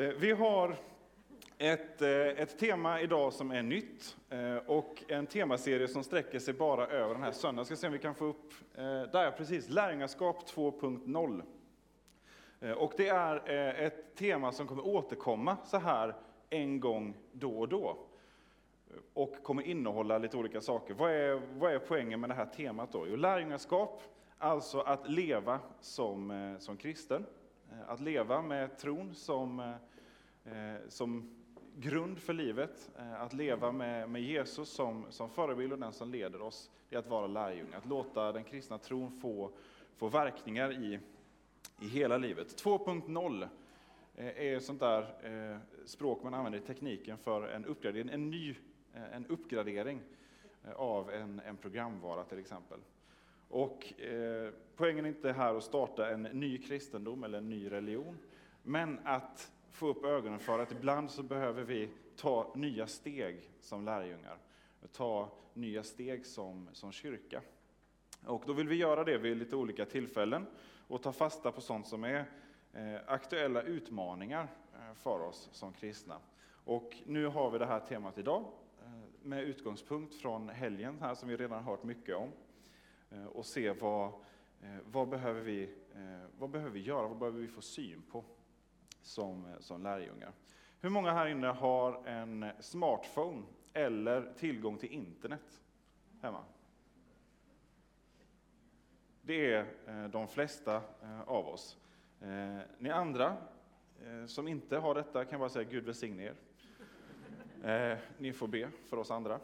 Eh, vi har ett, eh, ett tema idag som är nytt eh, och en temaserie som sträcker sig bara över den här söndagen. Ska se om vi kan få upp, där precis, lärjungaskap 2.0. Och det är ett tema som kommer återkomma så här en gång då och då. Och kommer innehålla lite olika saker. Vad är, vad är poängen med det här temat då? Jo, lärjungaskap, alltså att leva som, som kristen. Eh, att leva med tron som, eh, som grund för livet, eh, att leva med, med Jesus som, som förebild och den som leder oss, det är att vara lärjunge, att låta den kristna tron få, få verkningar i, i hela livet. 2.0 är är sånt där språk man använder i tekniken för en uppgradering, en ny en uppgradering av en, en programvara till exempel. Och eh, poängen är inte här att starta en ny kristendom eller en ny religion, men att få upp ögonen för att ibland så behöver vi ta nya steg som lärjungar, ta nya steg som, som kyrka. Och då vill vi göra det vid lite olika tillfällen och ta fasta på sånt som är eh, aktuella utmaningar eh, för oss som kristna. Och nu har vi det här temat idag eh, med utgångspunkt från helgen här som vi redan hört mycket om Eh, och se vad, eh, vad, behöver vi, eh, vad behöver vi göra, vad behöver vi få syn på som, som lärjungar. Hur många här inne har en smartphone eller tillgång till internet hemma? Det är de flesta av oss. Ni andra som inte har detta kan bara säga Gud välsigne er. Ni får be för oss andra.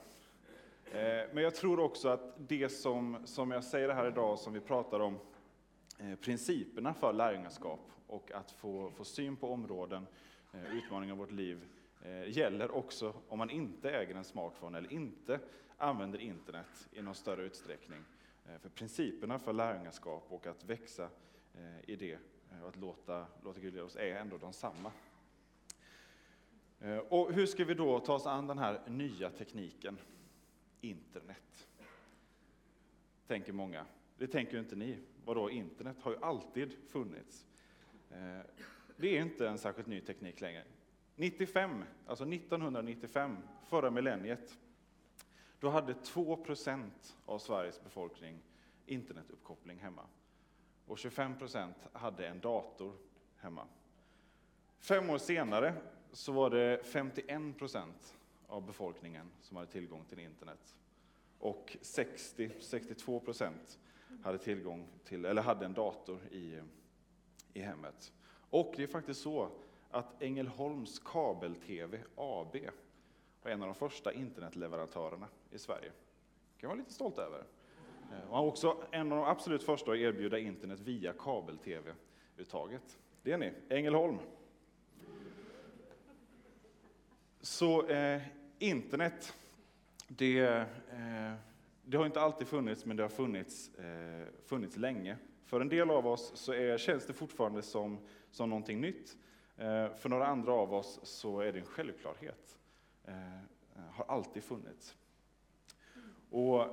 Eh, men jag tror också att det som, som jag säger här idag, som vi pratar om, eh, principerna för lärjungaskap och att få, få syn på områden, eh, utmaningar i vårt liv, gäller också om man inte äger en smartphone eller inte använder internet i någon större utsträckning. För principerna för lärjungaskap och att växa i det och att låta, låta Gud leda oss är ändå de samma. Och hur ska vi då ta oss an den här nya tekniken, internet? Tänker många. Det tänker inte ni. Vadå, internet har ju alltid funnits. Eh, det är inte en särskilt ny teknik längre. 95, alltså 1995, förra millenniet, då hade 2% av Sveriges befolkning internetuppkoppling hemma. Och 25% hade en dator hemma. Fem år senare så var det 51 av befolkningen som hade tillgång till internet. Och 60-62% hade tillgång till, eller hade en dator i, i hemmet. Och det är faktiskt så att Ängelholms kabel-TV AB var en av de första internetleverantörerna i Sverige. Det kan vara lite stolt över. Eh, och också en av de absolut första att erbjuda internet via kabel-tv-uttaget. Det är ni, Ängelholm. Så eh, internet, det, eh, det har inte alltid funnits, men det har funnits, eh, funnits länge. För en del av oss så är, känns det fortfarande som, som någonting nytt. Eh, för några andra av oss så är det en självklarhet. Eh, har alltid funnits. Och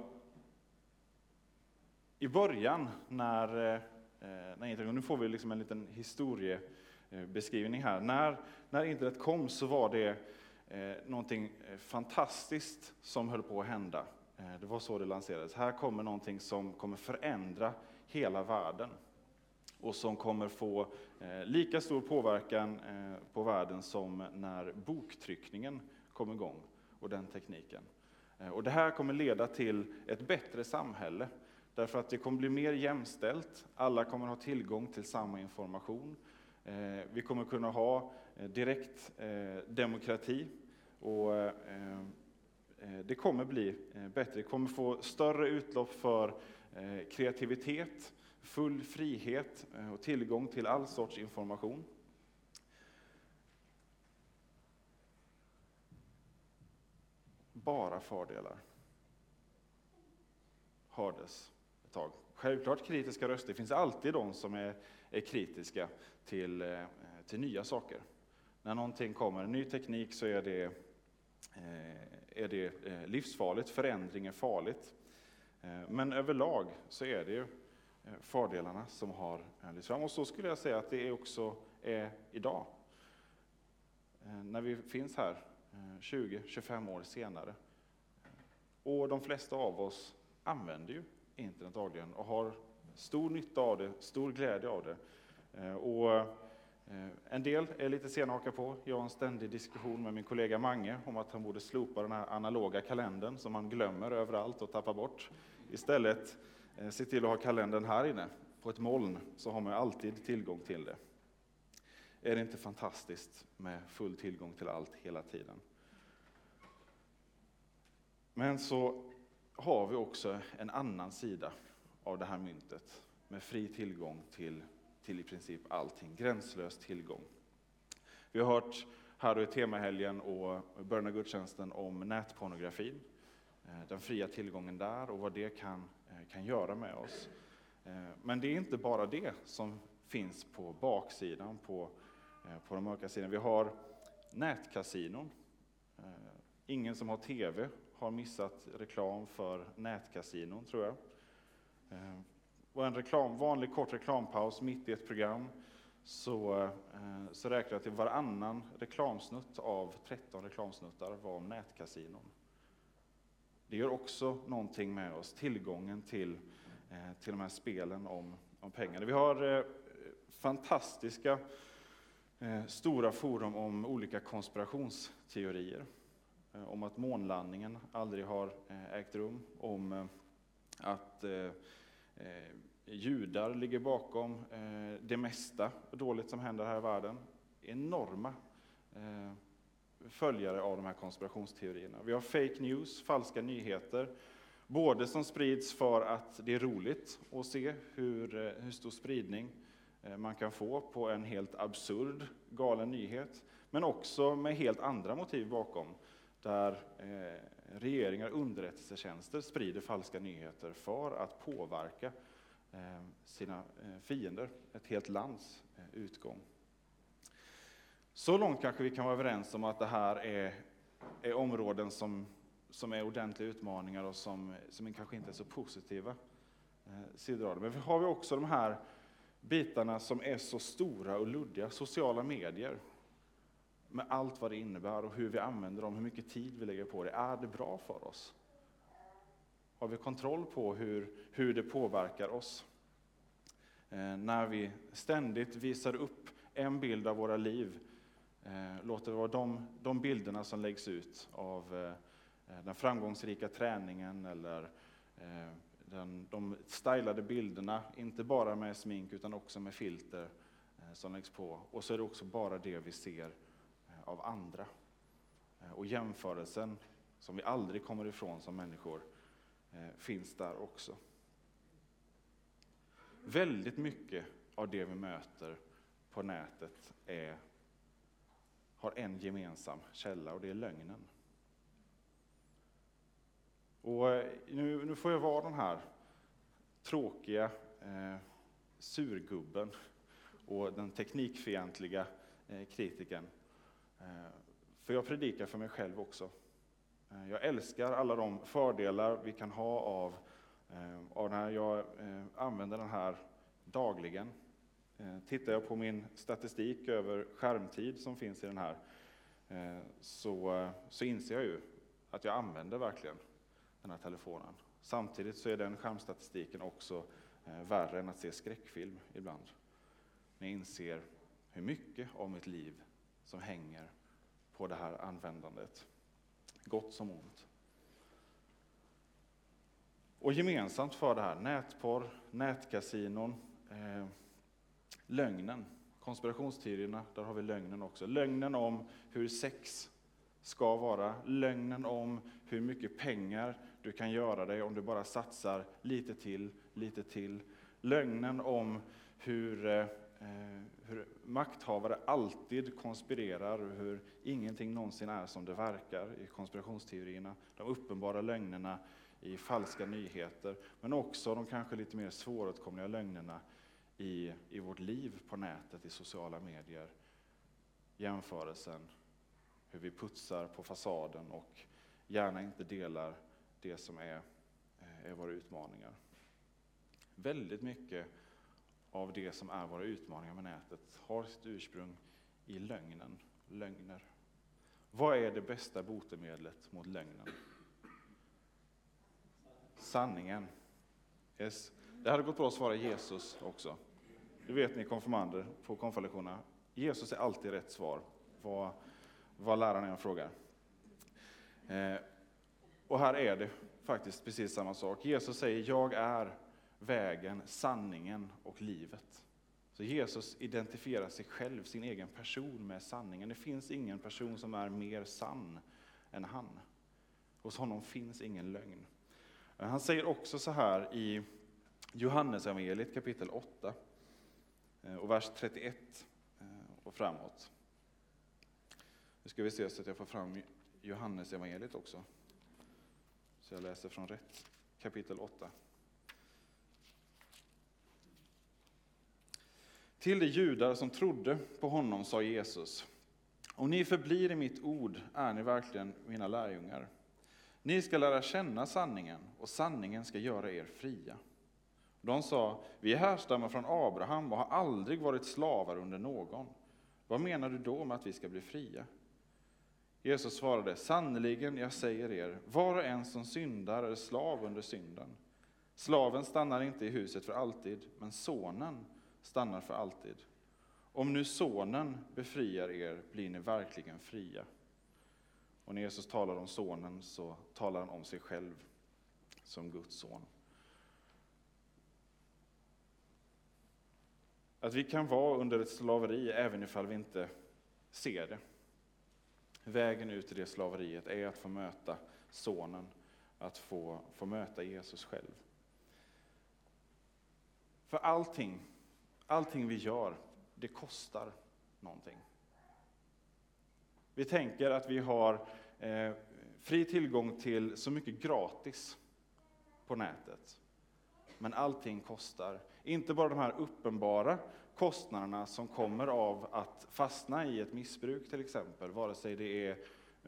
i början när, eh, eh när nu får vi liksom en liten historiebeskrivning här. När, när internet kom så var det Eh, någonting eh, fantastiskt som höll på att hända. Eh, det var så det lanserades. Här kommer någonting som kommer förändra hela världen och som kommer få eh, lika stor påverkan eh, på världen som när boktryckningen kom igång och den tekniken. Och det här kommer leda till ett bättre samhälle därför att det kommer bli mer jämställt. Alla kommer ha tillgång till samma information. Vi kommer kunna ha direkt demokrati och eh, eh, det kommer bli eh, bättre. Det kommer få större utlopp för Eh, kreativitet, full frihet eh, och tillgång till all sorts information. Bara fördelar hördes ett tag. Självklart kritiska röster, det finns alltid de som är, är kritiska till, till nya saker. När någonting kommer, en ny teknik, så är det, Eh, är det eh, livsfarligt, förändring är farligt. Eh, men överlag så är det ju fördelarna som har lyfts fram. Och så skulle jag säga att det också är idag. när vi finns här 20-25 år senare. Och de flesta av oss använder ju internet dagligen och har stor nytta av det, stor glädje av det. Och Eh, en del är lite sena att haka på. Jag har en ständig diskussion med min kollega Mange om att han borde slopa den här analoga kalendern som man glömmer överallt och tappar bort. Istället eh, se till att ha kalendern här inne på ett moln så har man alltid tillgång till det. Är det inte fantastiskt med full tillgång till allt hela tiden? Men så har vi också en annan sida av det här myntet med fri tillgång till, till i princip allting, gränslös tillgång. Vi har hört här i temahelgen och början av gudstjänsten om nätpornografin, eh, den fria tillgången där och vad det kan, eh, kan göra med oss. Eh, men det är inte bara det som finns på baksidan, på, på den mörka sidan. Vi har nätkasinon. Ingen som har TV har missat reklam för nätkasinon, tror jag. Och en reklam, vanlig kort reklampaus mitt i ett program så, eh, så räknade jag till varannan reklamsnutt av 13 reklamsnuttar var om nätkasinon. Det gör också någonting med oss, tillgången till, eh, till de här spelen om, om pengar. Vi har eh, fantastiska stora forum om olika konspirationsteorier. Om att månlandningen aldrig har ägt rum, om att Eh, judar ligger bakom eh, det mesta dåligt som händer här i världen. Enorma eh, följare av de här konspirationsteorierna. Vi har fake news, falska nyheter, både som sprids för att det är roligt att se hur, hur stor spridning man kan få på en helt absurd galen nyhet, men också med helt andra motiv bakom, där regeringar, och underrättelsetjänster sprider falska nyheter för att påverka eh, sina eh, fiender, ett helt lands eh, utgång. Så långt kanske vi kan vara överens om att det här är, är områden som, som är ordentliga utmaningar och som, som kanske inte är så positiva sidor av det. Men har vi också de här bitarna som är så stora och luddiga, sociala medier, med allt vad det innebär och hur vi använder dem, hur mycket tid vi lägger på det. Är det bra för oss? Har vi kontroll på hur, hur det påverkar oss? Eh, när vi ständigt visar upp en bild av våra liv, eh, låter det vara de, de bilderna som läggs ut av eh, eh den framgångsrika träningen eller eh, den, de stylade bilderna, inte bara med smink utan också med filter eh, som läggs på. Och så är det också bara det vi ser av andra. Eh, och jämförelsen, som vi aldrig kommer ifrån som människor, eh, finns där också. Väldigt mycket av det vi möter på nätet är, har en gemensam källa och det är lögnen. Och eh, nu, nu får jag vara den här tråkiga eh, surgubben och den teknikfientliga eh, kritiken. Eh, för jag predikar för mig själv också. Eh, jag älskar alla de fördelar vi kan ha av, eh, av den här. Jag använder den här dagligen. Tittar jag på min statistik över skärmtid som finns i den här så, så inser jag ju att jag använder verkligen den här telefonen. Samtidigt så är den skärmstatistiken också värre än att se skräckfilm ibland. När jag inser hur mycket av mitt liv som hänger på det här användandet gott som ont. Och gemensamt för det här, nätporr, nätkasinon, eh, lögnen, konspirationsteorierna, där har vi lögnen också. Lögnen om hur sex ska vara, lögnen om hur mycket pengar du kan göra dig om du bara satsar lite till, lite till. Lögnen om hur eh, Eh, hur makthavare alltid konspirerar, och hur ingenting någonsin är som det verkar i konspirationsteorierna, de uppenbara lögnerna i falska nyheter, men också de kanske lite mer svåråtkomliga lögnerna i, i vårt liv på nätet, i sociala medier. Jämförelsen, hur vi putsar på fasaden och gärna inte delar det som är, eh, är våra utmaningar. Väldigt mycket av det som är våra utmaningar med nätet har sitt ursprung i lögnen, lögner. Vad är det bästa botemedlet mot lögnen? Sanningen. Yes. Det hade gått bra att svara Jesus också. Det vet ni konfirmander på konfirmationerna. Jesus är alltid rätt svar, vad, vad läraren än frågar. Eh, och här är det faktiskt precis samma sak. Jesus säger, jag är vägen, sanningen och livet. Så Jesus identifierar sig själv, sin egen person med sanningen. Det finns ingen person som är mer sann än han. Hos honom finns ingen lögn. Han säger också så här i Johannesevangeliet kapitel 8 eh, och vers 31 eh, och framåt. Nu ska vi se så att jag får fram Johannesevangeliet också. Så jag läser från rätt kapitel 8. Till de judar som trodde på honom sa Jesus, om ni förblir i mitt ord är ni verkligen mina lärjungar. Ni ska lära känna sanningen och sanningen ska göra er fria. De sa, vi härstammar från Abraham och har aldrig varit slavar under någon. Vad menar du då med att vi ska bli fria? Jesus svarade, sannerligen, jag säger er, var och en som syndar är slav under synden. Slaven stannar inte i huset för alltid, men sonen stannar för alltid. Om nu sonen befriar er blir ni verkligen fria. Och när Jesus talar om sonen så talar han om sig själv som Guds son. Att vi kan vara under ett slaveri även ifall vi inte ser det. Vägen ut ur det slaveriet är att få möta sonen, att få, få möta Jesus själv. För allting, allting vi gör, det kostar någonting. Vi tänker att vi har eh, fri tillgång till så mycket gratis på nätet. Men allting kostar. Inte bara de här uppenbara kostnaderna som kommer av att fastna i ett missbruk till exempel, vare sig det är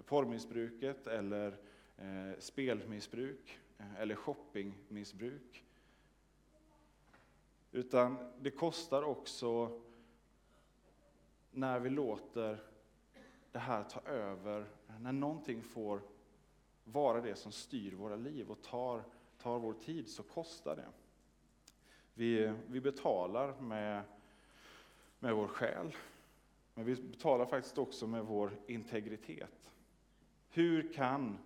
porrmissbruket eller eh, spelmissbruk eh, eller shoppingmissbruk. Utan det kostar också när vi låter det här ta över, när någonting får vara det som styr våra liv och tar, tar vår tid, så kostar det. Vi, vi betalar med, med vår själ, men vi betalar faktiskt också med vår integritet. Hur kan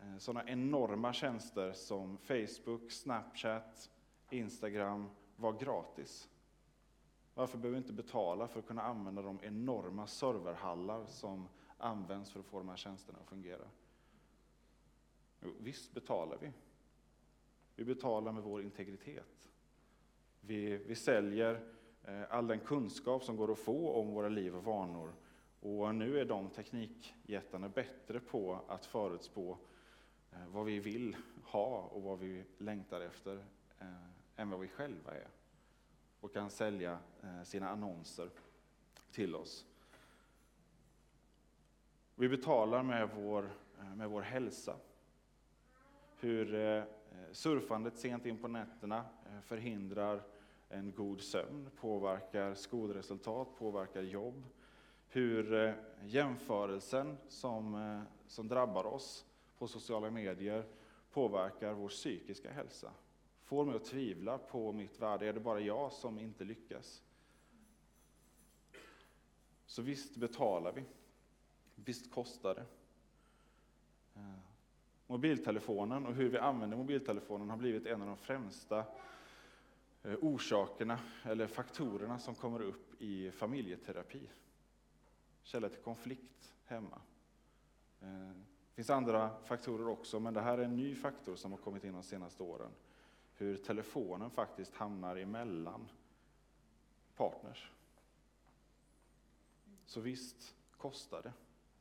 eh, sådana enorma tjänster som Facebook, Snapchat, Instagram var gratis? Varför behöver vi inte betala för att kunna använda de enorma serverhallar som används för att få de här tjänsterna att fungera? Jo, visst betalar vi. Vi betalar med vår integritet. Vi, vi säljer eh, all den kunskap som går att få om våra liv och vanor. Och nu är de teknikjättarna bättre på att förutspå eh, vad vi vill ha och vad vi längtar efter eh, än vad vi själva är och kan sälja eh, sina annonser till oss. Vi betalar med vår, eh, med vår hälsa. Hur eh, surfandet sent in på nätterna förhindrar en god sömn, påverkar skolresultat, påverkar jobb. Hur jämförelsen som, som drabbar oss på sociala medier påverkar vår psykiska hälsa får mig att tvivla på mitt värde. Är det bara jag som inte lyckas? Så visst betalar vi. Visst kostar det. Eh, mobiltelefonen och hur vi använder mobiltelefonen har blivit en av de främsta eh, orsakerna eller faktorerna som kommer upp i familjeterapi. Källa till konflikt hemma. Det finns andra faktorer också, men det här är en ny faktor som har kommit in de senaste åren hur telefonen faktiskt hamnar emellan partners. Så visst kostar det,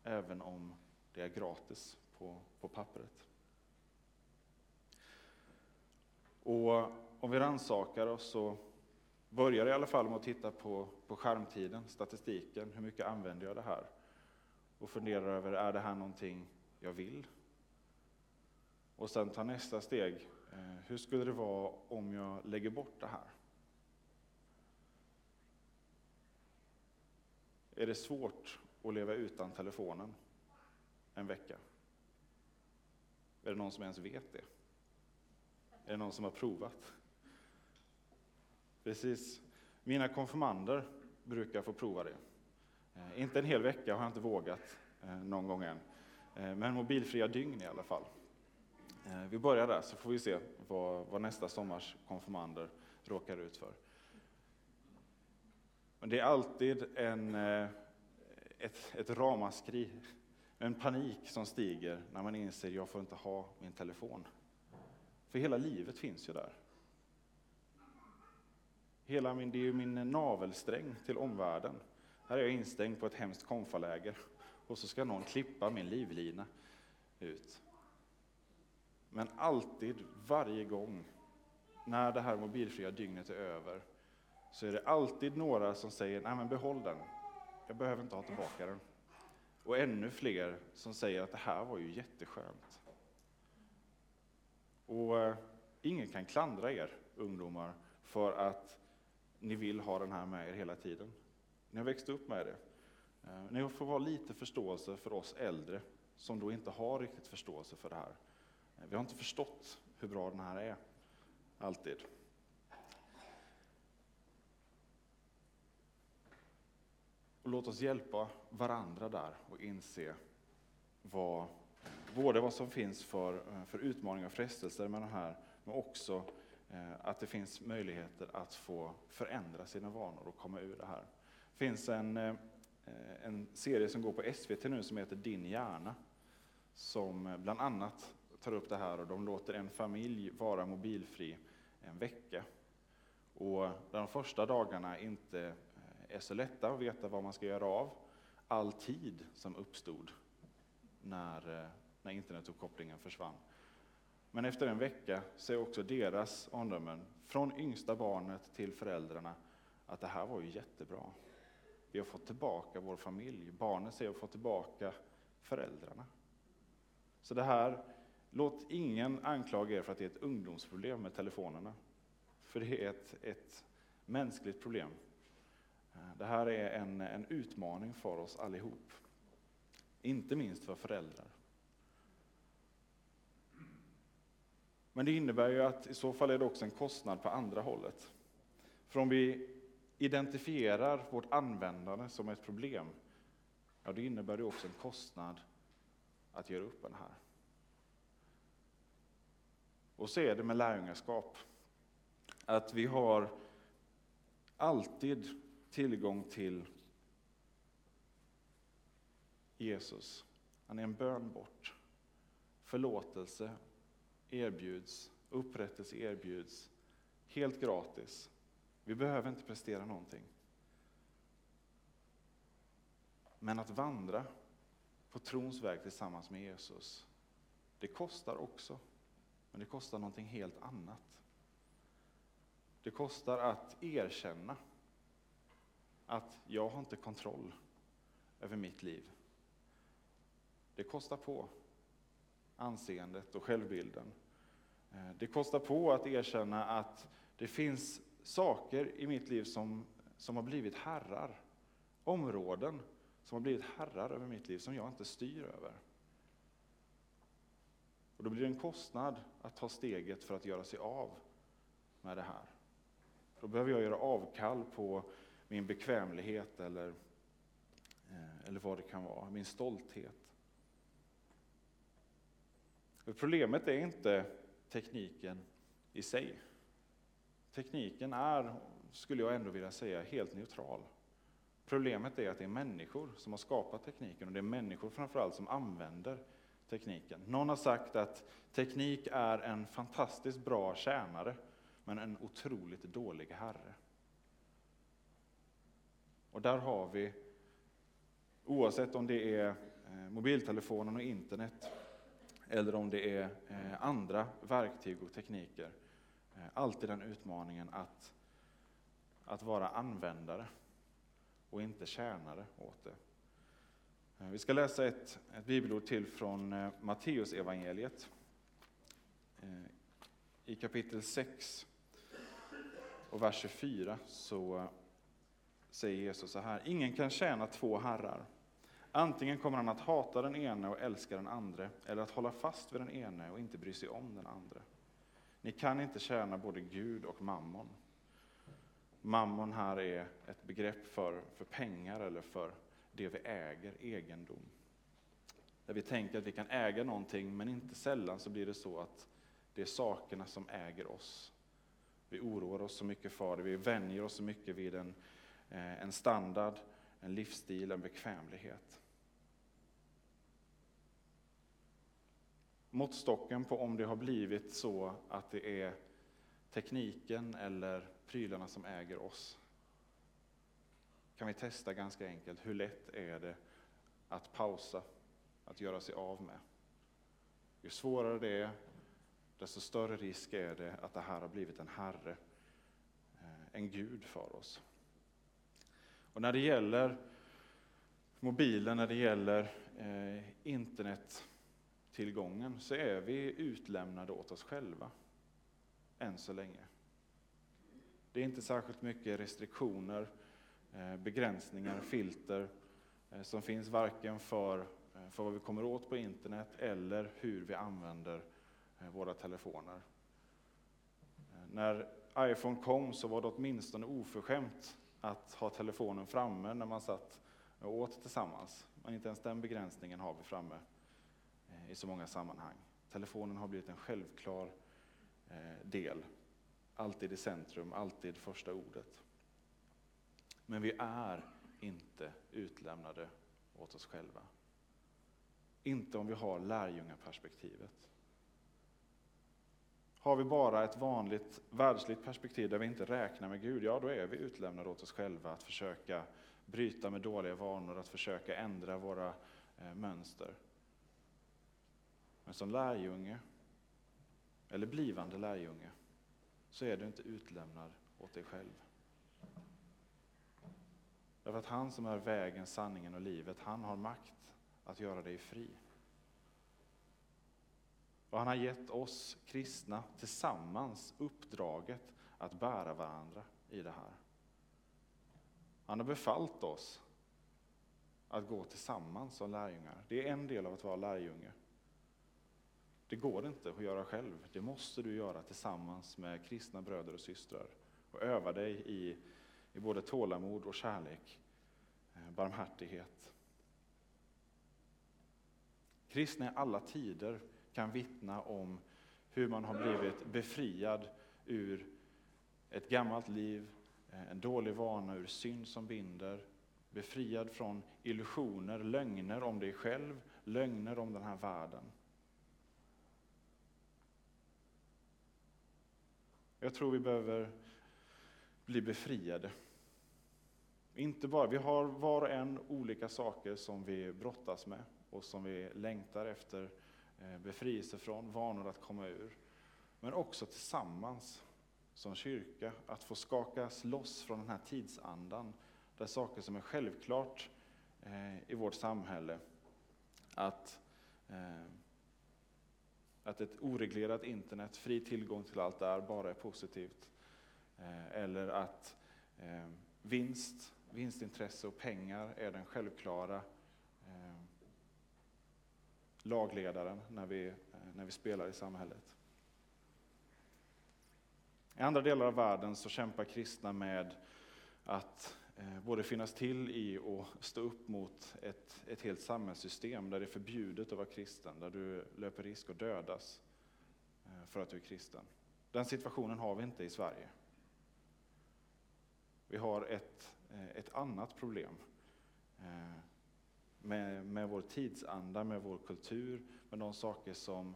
även om det är gratis på, på pappret. Och om vi rannsakar oss så börjar i alla fall med att titta på, på skärmtiden, statistiken, hur mycket använder jag det här? Och funderar över, är det här någonting jag vill? Och sen ta nästa steg, eh, hur skulle det vara om jag lägger bort det här? Är det svårt att leva utan telefonen en vecka? Är det någon som ens vet det? Är det någon som har provat? Precis. Mina konfirmander brukar få prova det. Eh, inte en hel vecka har jag inte vågat eh, någon gång än. Men mobilfria dygn i alla fall. Eh, vi börjar där så får vi se vad, vad nästa sommars konfirmander råkar ut för. Men det är alltid en, eh, ett, ett ramaskri, en panik som stiger när man inser att jag får inte ha min telefon. För hela livet finns ju där. Hela min, det är ju min navelsträng till omvärlden. Här är jag instängd på ett hemskt konfaläger och så ska någon klippa min livlina ut. Men alltid, varje gång, när det här mobilfria dygnet är över, så är det alltid några som säger, nej men behåll den, jag behöver inte ha tillbaka den. Och ännu fler som säger att det här var ju jätteskönt. Och eh, ingen kan klandra er ungdomar för att ni vill ha den här med er hela tiden. Ni har växt upp med det. Eh, ni får ha lite förståelse för oss äldre som då inte har riktigt förståelse för det här. Vi har inte förstått hur bra den här är, alltid. Och låt oss hjälpa varandra där och inse vad, både vad som finns för, för utmaningar och frestelser med den här, men också eh, att det finns möjligheter att få förändra sina vanor och komma ur det här. Det finns en, eh, en serie som går på SVT nu som heter Din hjärna. Som bland annat tar upp det här och de låter en familj vara mobilfri en vecka. Och de första dagarna inte eh, är så lätta att veta vad man ska göra av all tid som uppstod när, eh, när internetuppkopplingen försvann. Men efter en vecka så är också deras omdömen, från yngsta barnet till föräldrarna, att det här var ju jättebra. Vi har fått tillbaka vår familj. Barnet säger att vi har fått tillbaka föräldrarna. Så det här, låt ingen anklaga er för att det är ett ungdomsproblem med telefonerna. För det är ett, ett mänskligt problem. Det här är en, en utmaning för oss allihop. Inte minst för föräldrar. Men det innebär ju att i så fall är det också en kostnad på andra hållet. För om vi identifierar vårt användande som ett problem, ja, det innebär det också en kostnad att göra upp den här. Och så är det med lärjungaskap. Att vi har alltid tillgång till Jesus. Han är en bön bort. Förlåtelse erbjuds, upprättelse erbjuds, helt gratis. Vi behöver inte prestera någonting. Men att vandra på trons väg tillsammans med Jesus, det kostar också. Men det kostar någonting helt annat. Det kostar att erkänna att jag har inte kontroll över mitt liv. Det kostar på anseendet och självbilden. Eh, det kostar på att erkänna att det finns saker i mitt liv som, som har blivit herrar. Områden som har blivit herrar över mitt liv som jag inte styr över. Och då blir det en kostnad att ta steget för att göra sig av med det här. Då behöver jag göra avkall på min bekvämlighet eller, eh, eller vad det kan vara, min stolthet. För problemet är inte tekniken i sig. Tekniken är, skulle jag ändå vilja säga, helt neutral. Problemet är att det är människor som har skapat tekniken och det är människor framförallt som använder tekniken. Någon har sagt att teknik är en fantastiskt bra tjänare men en otroligt dålig herre. Och där har vi, oavsett om det är eh, mobiltelefonen och internet eller om det är eh, andra verktyg och tekniker, eh, alltid den utmaningen att, att vara användare och inte tjänare åt det. Eh, vi ska läsa ett, ett bibelord till från eh, Matteus evangeliet eh, I kapitel 6 och vers 24 så säger Jesus så här. Ingen kan tjäna två herrar. Antingen kommer han att hata den ene och älska den andra, eller att hålla fast vid den ene och inte bry sig om den andra. Ni kan inte tjäna både Gud och mammon. Mammon här är ett begrepp för, för pengar eller för det vi äger, egendom. Där vi tänker att vi kan äga någonting, men inte sällan så blir det så att det är sakerna som äger oss. Vi oroar oss så mycket för det, vi vänjer oss så mycket vid en, eh, en standard, en livsstil, en bekvämlighet. Måttstocken på om det har blivit så att det är tekniken eller prylarna som äger oss kan vi testa ganska enkelt. Hur lätt är det att pausa, att göra sig av med? Ju svårare det är, desto större risk är det att det här har blivit en herre, eh, en gud för oss. Och när det gäller mobilen, när det gäller eh, internettillgången, så är vi utlämnade åt oss själva, än så länge. Det är inte särskilt mycket restriktioner, eh, Eh, begränsningar, filter eh, som finns varken för, eh, för vad vi kommer åt på internet eller hur vi använder våra telefoner. När iPhone kom så var det åtminstone oförskämt att ha telefonen framme när man satt och åt tillsammans. Men inte ens den begränsningen har vi framme i så många sammanhang. Telefonen har blivit en självklar del alltid i centrum, alltid första ordet. Men vi är inte utlämnade åt oss själva. Inte om vi har lärjungaperspektivet. Har vi bara ett vanligt världsligt perspektiv där vi inte räknar med Gud, ja då är vi utlämnade åt oss själva att försöka bryta med dåliga vanor, att försöka ändra våra eh, mönster. Men som lärjunge, eller blivande lärjunge, så är du inte utlämnad åt dig själv. Därför att han som är vägen, sanningen och livet, han har makt att göra dig fri. Och han har gett oss kristna tillsammans uppdraget att bära varandra i det här. Han har befallt oss att gå tillsammans som lärjungar. Det är en del av att vara lärjunge. Det går inte att göra själv. Det måste du göra tillsammans med kristna bröder och systrar. Och öva dig i, i både tålamod och kärlek, eh, barmhärtighet. Kristna i alla tider kan vittna om hur man har blivit befriad ur ett gammalt liv, eh, en dålig vana, ur synd som binder, befriad från illusioner, lögner om dig själv, lögner om den här världen. Jag tror vi behöver bli befriade. Inte bara, vi har var och en olika saker som vi brottas med och som vi längtar efter eh, befrielse från, vanor att komma ur. Men också tillsammans som kyrka, att få skakas loss från den här tidsandan, där saker som är självklart eh, i vårt samhälle, att eh, att ett oreglerat internet, fri tillgång till allt där, bara är positivt. Eller att vinst, vinstintresse och pengar är den självklara eh, lagledaren när vi, eh, när vi spelar i samhället. I andra delar av världen så kämpar kristna med att Eh, både finnas till i och stå upp mot ett, ett helt samhällssystem där det är förbjudet att vara kristen, där du löper risk att dödas eh, för att du är kristen. Den situationen har vi inte i Sverige. Vi har ett, Eh, ett annat problem eh, med, med vår tidsanda, med vår kultur, med de saker som,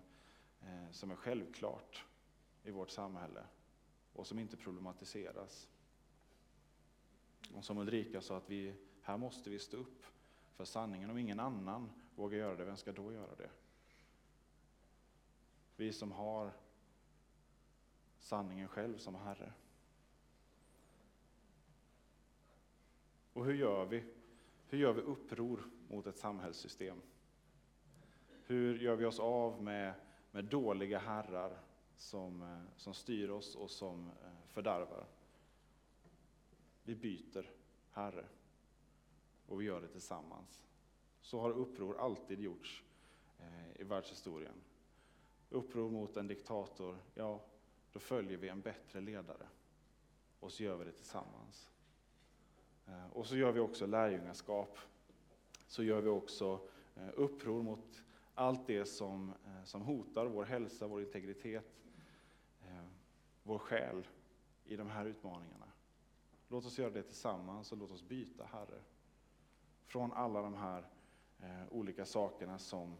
eh, som är självklart i vårt samhälle och som inte problematiseras. Och som Ulrika sa, att vi, här måste vi stå upp för sanningen. Om ingen annan vågar göra det, vem ska då göra det? Vi som har sanningen själv som Herre. Och hur gör vi? Hur gör vi uppror mot ett samhällssystem? Hur gör vi oss av med, med dåliga herrar som, eh, som styr oss och som eh, fördärvar? Vi byter Herre och vi gör det tillsammans. så har uppror alltid gjorts eh, i världshistorien. Uppror mot en diktator, ja, då följer vi en bättre ledare. Och så gör vi det tillsammans. Eh, och så gör vi också lärjungaskap. Så gör vi också eh, uppror mot allt det som, eh, som hotar vår hälsa, vår integritet, vår själ i de här utmaningarna. Låt oss göra det tillsammans och låt oss byta Herre. Från alla de här olika sakerna som,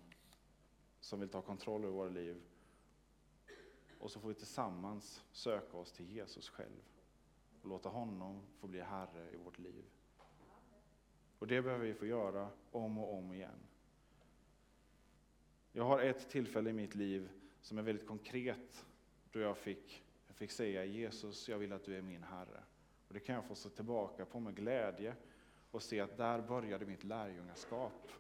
som vill ta kontroll över våra liv. Och så får vi tillsammans söka oss till Jesus själv och låta honom få bli Herre i vårt liv. Och det behöver vi få göra om och om igen. Jag har ett tillfälle i mitt liv som är väldigt konkret då jag fick, jag fick säga Jesus, jag vill att du är min Herre. Och det kan jag få se tillbaka på med glädje och se att där började mitt lärjungaskap.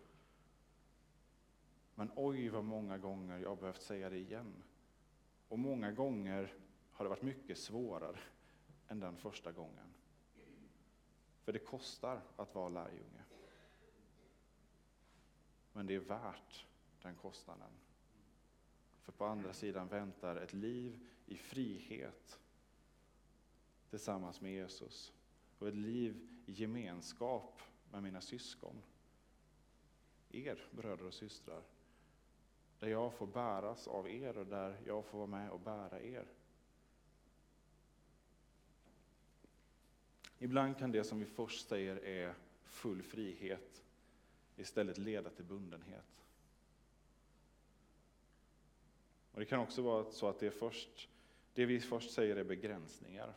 Men oj vad många gånger jag har behövt säga det igen. Och många gånger har det varit mycket svårare än den första gången. För det kostar att vara lärjunge. Men det är värt den kostnaden. För på andra sidan väntar ett liv i frihet tillsammans med Jesus och ett liv i gemenskap med mina syskon. Er bröder och systrar. Där jag får bäras av er och där jag får vara med och bära er. Ibland kan det som vi först säger är full frihet istället leda till bundenhet. Och Det kan också vara så att det, först, det vi först säger är begränsningar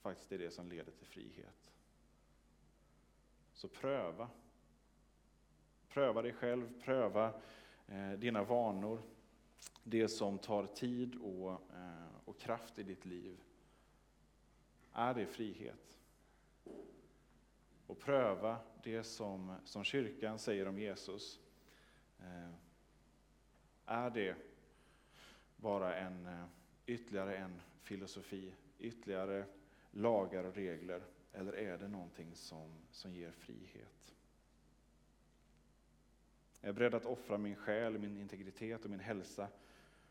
faktiskt är det som leder till frihet. Så pröva. Pröva dig själv, pröva eh, dina vanor, det som tar tid och, eh, och kraft i ditt liv. Är det frihet? Och pröva det som, som kyrkan säger om Jesus. Eh, är det bara en, eh, ytterligare en filosofi, ytterligare lagar och regler, eller är det någonting som, som ger frihet? Jag är beredd att offra min själ, min integritet och min hälsa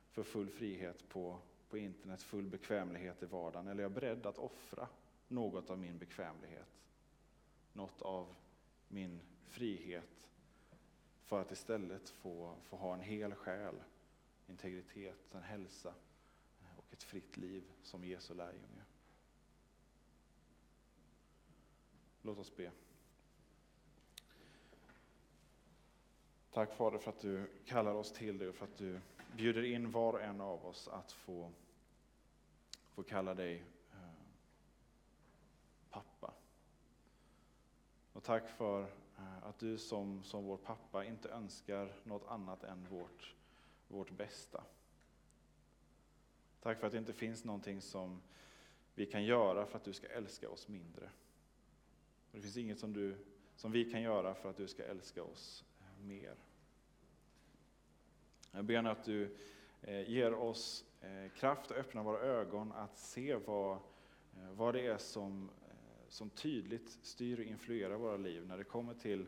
för full frihet på, på internet, full bekvämlighet i vardagen? Eller är jag beredd att offra något av min bekvämlighet, något av min frihet för att istället få, få ha en hel själ, integritet, en hälsa och ett fritt liv som Jesu lärjunge? Låt oss be. Tack Fader för att du kallar oss till dig och för att du bjuder in var och en av oss att få, få kalla dig eh, pappa. Och tack för eh, att du som, som vår pappa inte önskar något annat än vårt, vårt bästa. Tack för att det inte finns någonting som vi kan göra för att du ska älska oss mindre. Det finns inget som, du, som vi kan göra för att du ska älska oss eh, mer. Jag ber att du eh, ger oss eh, kraft och öppnar våra ögon att se vad, eh, vad det är som, som tydligt styr och influerar våra liv när det kommer till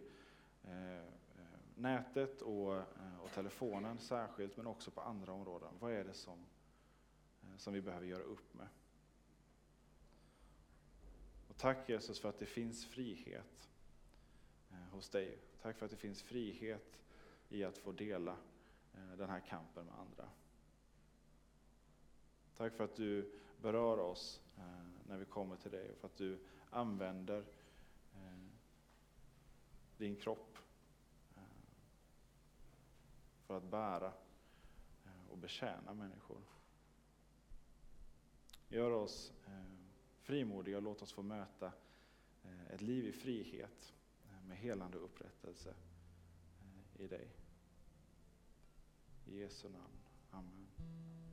nätet och, och telefonen särskilt, men också på andra områden. Vad är det som, som vi behöver göra upp med? Tack Jesus för att det finns frihet hos dig. Tack för att det finns frihet i att få dela Eh, den här kampen med andra. Tack för att du berör oss eh, när vi kommer till dig och för att du använder eh, din kropp för att bära och betjäna människor. Gör oss frimodiga och låt oss få möta ett liv i frihet med helande och upprättelse i dig. I Jesu namn. Amen.